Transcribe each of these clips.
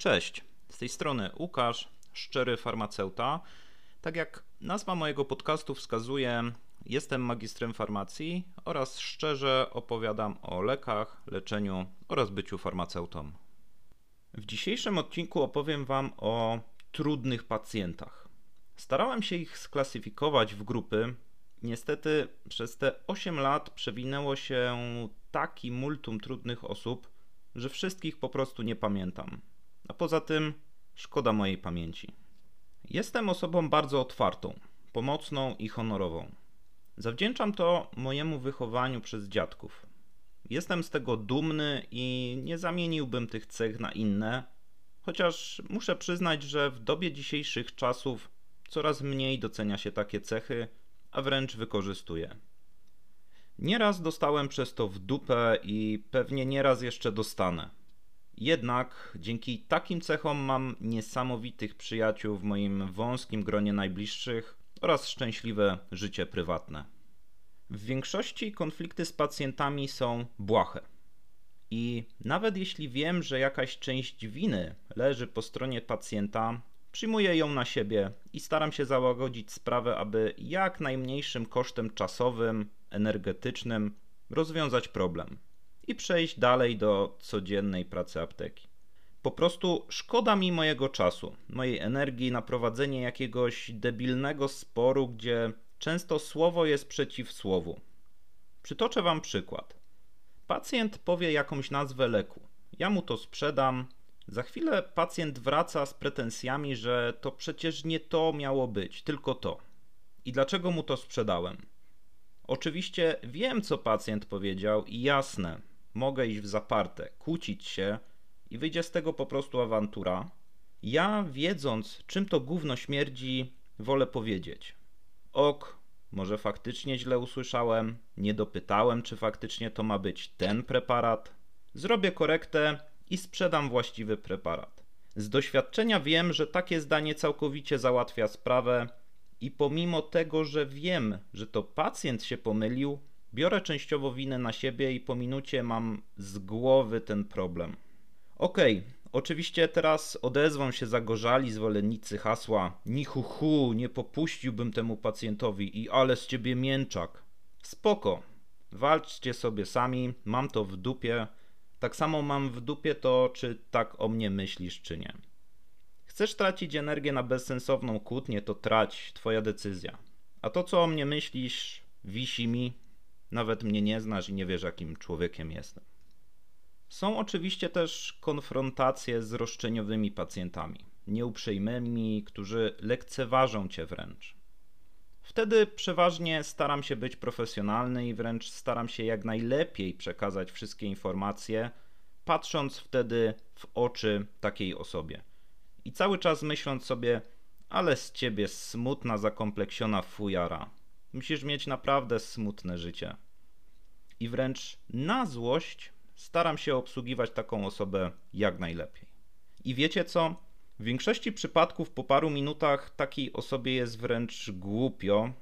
Cześć, z tej strony Łukasz, szczery farmaceuta. Tak jak nazwa mojego podcastu wskazuje, jestem magistrem farmacji oraz szczerze opowiadam o lekach, leczeniu oraz byciu farmaceutą. W dzisiejszym odcinku opowiem Wam o trudnych pacjentach. Starałem się ich sklasyfikować w grupy. Niestety przez te 8 lat przewinęło się taki multum trudnych osób, że wszystkich po prostu nie pamiętam. A poza tym szkoda mojej pamięci. Jestem osobą bardzo otwartą, pomocną i honorową. Zawdzięczam to mojemu wychowaniu przez dziadków. Jestem z tego dumny i nie zamieniłbym tych cech na inne, chociaż muszę przyznać, że w dobie dzisiejszych czasów coraz mniej docenia się takie cechy, a wręcz wykorzystuje. Nieraz dostałem przez to w dupę i pewnie nieraz jeszcze dostanę. Jednak dzięki takim cechom mam niesamowitych przyjaciół w moim wąskim gronie najbliższych oraz szczęśliwe życie prywatne. W większości konflikty z pacjentami są błahe. I nawet jeśli wiem, że jakaś część winy leży po stronie pacjenta, przyjmuję ją na siebie i staram się załagodzić sprawę, aby jak najmniejszym kosztem czasowym, energetycznym rozwiązać problem i przejść dalej do codziennej pracy apteki. Po prostu szkoda mi mojego czasu, mojej energii na prowadzenie jakiegoś debilnego sporu, gdzie często słowo jest przeciw słowu. Przytoczę Wam przykład. Pacjent powie jakąś nazwę leku. Ja mu to sprzedam. Za chwilę pacjent wraca z pretensjami, że to przecież nie to miało być, tylko to. I dlaczego mu to sprzedałem? Oczywiście wiem, co pacjent powiedział, i jasne, mogę iść w zaparte, kłócić się i wyjdzie z tego po prostu awantura. Ja, wiedząc, czym to gówno śmierdzi, wolę powiedzieć: Ok, może faktycznie źle usłyszałem, nie dopytałem, czy faktycznie to ma być ten preparat. Zrobię korektę i sprzedam właściwy preparat. Z doświadczenia wiem, że takie zdanie całkowicie załatwia sprawę, i pomimo tego, że wiem, że to pacjent się pomylił, biorę częściowo winę na siebie i po minucie mam z głowy ten problem. Okej, okay, oczywiście teraz odezwą się zagorzali zwolennicy hasła nichuchu, nie popuściłbym temu pacjentowi i ale z ciebie mięczak. Spoko, walczcie sobie sami, mam to w dupie. Tak samo mam w dupie to, czy tak o mnie myślisz, czy nie. Chcesz tracić energię na bezsensowną kłótnię, to trać, twoja decyzja. A to, co o mnie myślisz, wisi mi, nawet mnie nie znasz i nie wiesz, jakim człowiekiem jestem. Są oczywiście też konfrontacje z roszczeniowymi pacjentami, nieuprzejmymi, którzy lekceważą cię wręcz. Wtedy przeważnie staram się być profesjonalny i wręcz staram się jak najlepiej przekazać wszystkie informacje, patrząc wtedy w oczy takiej osobie. I cały czas myśląc sobie, ale z ciebie smutna, zakompleksiona fujara. Musisz mieć naprawdę smutne życie. I wręcz na złość staram się obsługiwać taką osobę jak najlepiej. I wiecie co? W większości przypadków po paru minutach takiej osobie jest wręcz głupio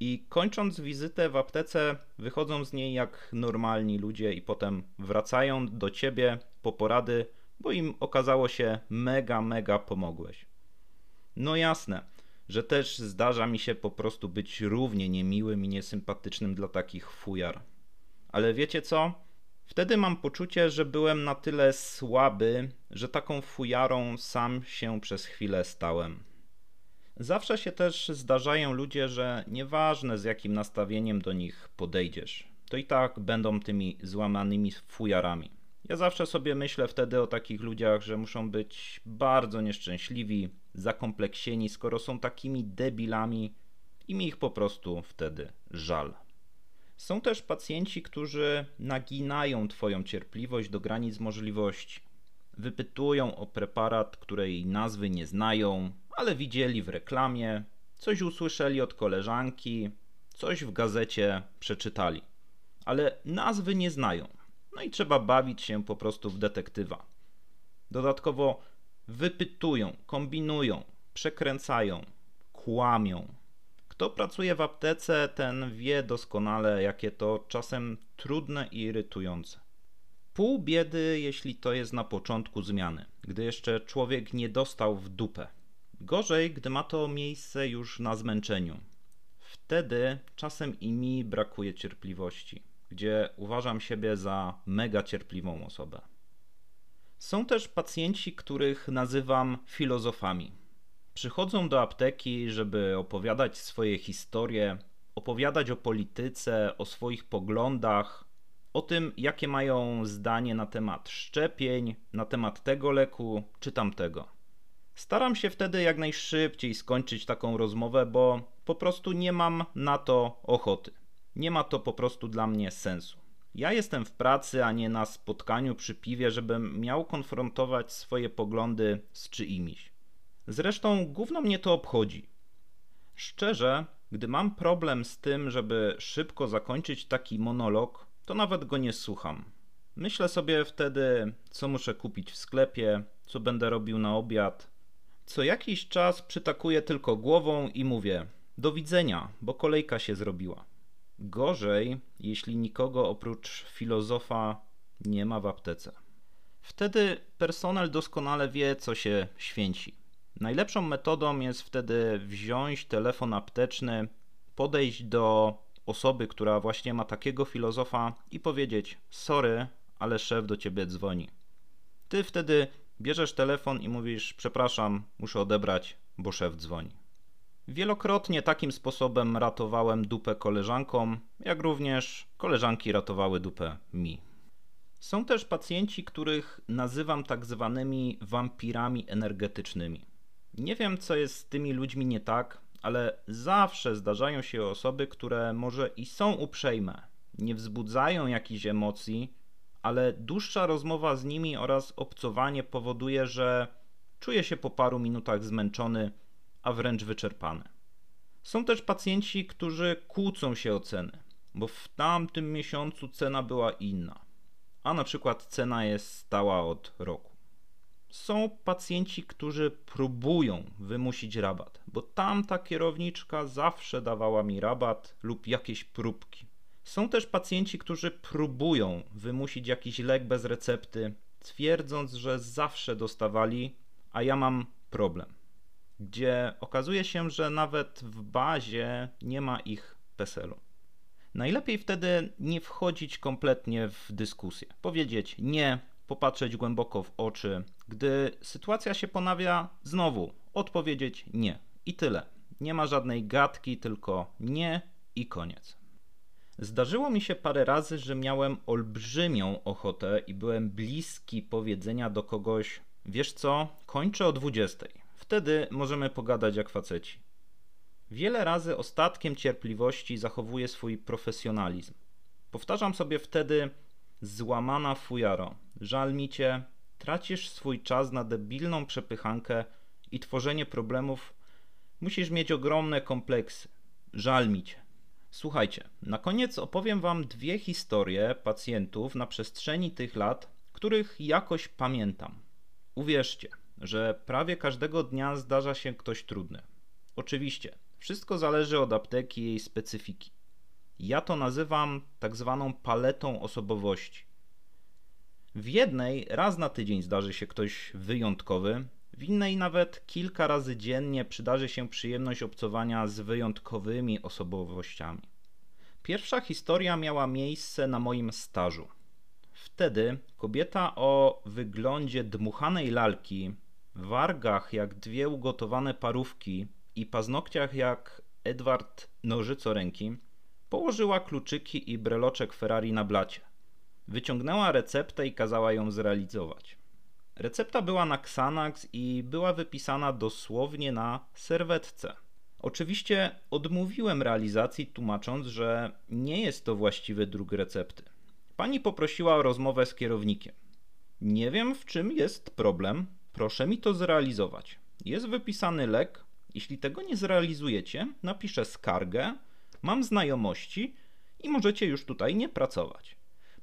i kończąc wizytę w aptece wychodzą z niej jak normalni ludzie i potem wracają do ciebie po porady, bo im okazało się mega, mega pomogłeś. No jasne, że też zdarza mi się po prostu być równie niemiłym i niesympatycznym dla takich fujar. Ale wiecie co? Wtedy mam poczucie, że byłem na tyle słaby, że taką fujarą sam się przez chwilę stałem. Zawsze się też zdarzają ludzie, że nieważne z jakim nastawieniem do nich podejdziesz, to i tak będą tymi złamanymi fujarami. Ja zawsze sobie myślę wtedy o takich ludziach, że muszą być bardzo nieszczęśliwi, zakompleksieni, skoro są takimi debilami i mi ich po prostu wtedy żal. Są też pacjenci, którzy naginają Twoją cierpliwość do granic możliwości. Wypytują o preparat, której nazwy nie znają, ale widzieli w reklamie, coś usłyszeli od koleżanki, coś w gazecie przeczytali, ale nazwy nie znają. No i trzeba bawić się po prostu w detektywa. Dodatkowo wypytują, kombinują, przekręcają, kłamią. Kto pracuje w aptece, ten wie doskonale, jakie to czasem trudne i irytujące. Pół biedy, jeśli to jest na początku zmiany, gdy jeszcze człowiek nie dostał w dupę. Gorzej, gdy ma to miejsce już na zmęczeniu. Wtedy czasem i mi brakuje cierpliwości, gdzie uważam siebie za mega cierpliwą osobę. Są też pacjenci, których nazywam filozofami. Przychodzą do apteki, żeby opowiadać swoje historie, opowiadać o polityce, o swoich poglądach, o tym, jakie mają zdanie na temat szczepień, na temat tego leku czy tamtego. Staram się wtedy jak najszybciej skończyć taką rozmowę, bo po prostu nie mam na to ochoty. Nie ma to po prostu dla mnie sensu. Ja jestem w pracy, a nie na spotkaniu przy piwie, żebym miał konfrontować swoje poglądy z czyimiś. Zresztą gówno mnie to obchodzi. Szczerze, gdy mam problem z tym, żeby szybko zakończyć taki monolog, to nawet go nie słucham. Myślę sobie wtedy, co muszę kupić w sklepie, co będę robił na obiad. Co jakiś czas przytakuję tylko głową i mówię: Do widzenia, bo kolejka się zrobiła. Gorzej, jeśli nikogo oprócz filozofa nie ma w aptece. Wtedy personel doskonale wie, co się święci. Najlepszą metodą jest wtedy wziąć telefon apteczny, podejść do osoby, która właśnie ma takiego filozofa i powiedzieć: Sorry, ale szef do ciebie dzwoni. Ty wtedy bierzesz telefon i mówisz: Przepraszam, muszę odebrać, bo szef dzwoni. Wielokrotnie takim sposobem ratowałem dupę koleżankom, jak również koleżanki ratowały dupę mi. Są też pacjenci, których nazywam tak zwanymi wampirami energetycznymi. Nie wiem, co jest z tymi ludźmi nie tak, ale zawsze zdarzają się osoby, które może i są uprzejme, nie wzbudzają jakichś emocji, ale dłuższa rozmowa z nimi oraz obcowanie powoduje, że czuję się po paru minutach zmęczony, a wręcz wyczerpany. Są też pacjenci, którzy kłócą się o ceny, bo w tamtym miesiącu cena była inna, a na przykład cena jest stała od roku są pacjenci, którzy próbują wymusić rabat, bo tamta kierowniczka zawsze dawała mi rabat lub jakieś próbki. Są też pacjenci, którzy próbują wymusić jakiś lek bez recepty, twierdząc, że zawsze dostawali, a ja mam problem. Gdzie okazuje się, że nawet w bazie nie ma ich PESEL-u. Najlepiej wtedy nie wchodzić kompletnie w dyskusję. Powiedzieć nie, popatrzeć głęboko w oczy. Gdy sytuacja się ponawia, znowu odpowiedzieć nie. I tyle. Nie ma żadnej gadki, tylko nie i koniec. Zdarzyło mi się parę razy, że miałem olbrzymią ochotę i byłem bliski powiedzenia do kogoś: Wiesz co, kończę o 20. Wtedy możemy pogadać jak faceci. Wiele razy ostatkiem cierpliwości zachowuję swój profesjonalizm. Powtarzam sobie wtedy: Złamana fujaro, żal mi cię, tracisz swój czas na debilną przepychankę i tworzenie problemów. Musisz mieć ogromne kompleksy. Żal mi cię. Słuchajcie, na koniec opowiem Wam dwie historie pacjentów na przestrzeni tych lat, których jakoś pamiętam. Uwierzcie, że prawie każdego dnia zdarza się ktoś trudny. Oczywiście, wszystko zależy od apteki i jej specyfiki. Ja to nazywam tak zwaną paletą osobowości. W jednej raz na tydzień zdarzy się ktoś wyjątkowy, w innej nawet kilka razy dziennie przydarzy się przyjemność obcowania z wyjątkowymi osobowościami. Pierwsza historia miała miejsce na moim stażu. Wtedy kobieta o wyglądzie dmuchanej lalki, wargach jak dwie ugotowane parówki i paznokciach jak Edward nożycoręki Położyła kluczyki i breloczek Ferrari na blacie. Wyciągnęła receptę i kazała ją zrealizować. Recepta była na Xanax i była wypisana dosłownie na serwetce. Oczywiście odmówiłem realizacji, tłumacząc, że nie jest to właściwy druk recepty. Pani poprosiła o rozmowę z kierownikiem. Nie wiem, w czym jest problem. Proszę mi to zrealizować. Jest wypisany lek. Jeśli tego nie zrealizujecie, napiszę skargę mam znajomości i możecie już tutaj nie pracować.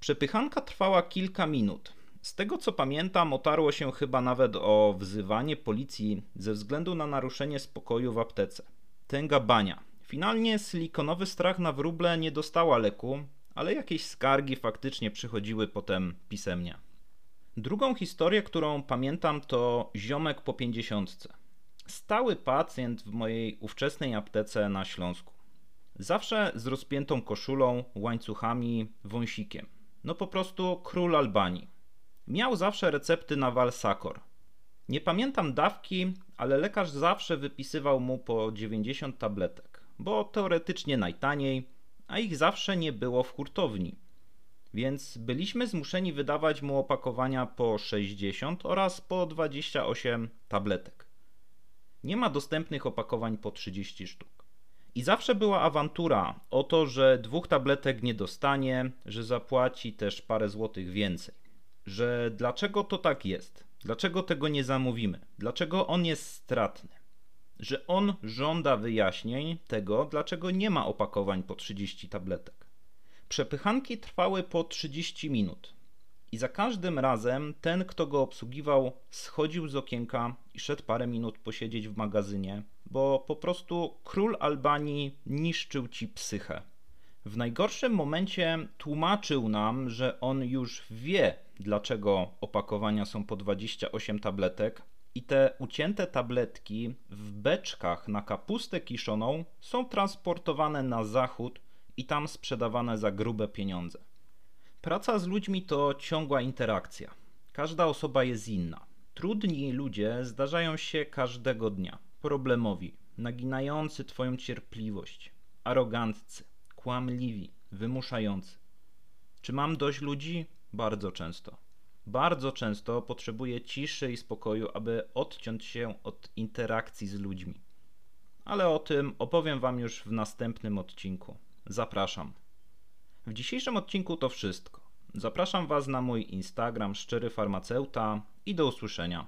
Przepychanka trwała kilka minut. Z tego co pamiętam, otarło się chyba nawet o wzywanie policji ze względu na naruszenie spokoju w aptece. Tęga bania. Finalnie silikonowy strach na wróble nie dostała leku, ale jakieś skargi faktycznie przychodziły potem pisemnie. Drugą historię, którą pamiętam, to ziomek po pięćdziesiątce. Stały pacjent w mojej ówczesnej aptece na Śląsku. Zawsze z rozpiętą koszulą, łańcuchami, wąsikiem. No po prostu król Albanii. Miał zawsze recepty na Valsacor. Nie pamiętam dawki, ale lekarz zawsze wypisywał mu po 90 tabletek, bo teoretycznie najtaniej, a ich zawsze nie było w hurtowni. Więc byliśmy zmuszeni wydawać mu opakowania po 60 oraz po 28 tabletek. Nie ma dostępnych opakowań po 30 sztuk. I zawsze była awantura o to, że dwóch tabletek nie dostanie, że zapłaci też parę złotych więcej. Że dlaczego to tak jest? Dlaczego tego nie zamówimy? Dlaczego on jest stratny? Że on żąda wyjaśnień tego, dlaczego nie ma opakowań po 30 tabletek. Przepychanki trwały po 30 minut. I za każdym razem ten, kto go obsługiwał, schodził z okienka i szedł parę minut posiedzieć w magazynie, bo po prostu król Albanii niszczył ci psychę. W najgorszym momencie tłumaczył nam, że on już wie, dlaczego opakowania są po 28 tabletek, i te ucięte tabletki w beczkach na kapustę kiszoną są transportowane na zachód i tam sprzedawane za grube pieniądze. Praca z ludźmi to ciągła interakcja. Każda osoba jest inna. Trudni ludzie zdarzają się każdego dnia. Problemowi, naginający Twoją cierpliwość, aroganccy, kłamliwi, wymuszający. Czy mam dość ludzi? Bardzo często. Bardzo często potrzebuję ciszy i spokoju, aby odciąć się od interakcji z ludźmi. Ale o tym opowiem Wam już w następnym odcinku. Zapraszam. W dzisiejszym odcinku to wszystko. Zapraszam Was na mój Instagram Szczery Farmaceuta i do usłyszenia.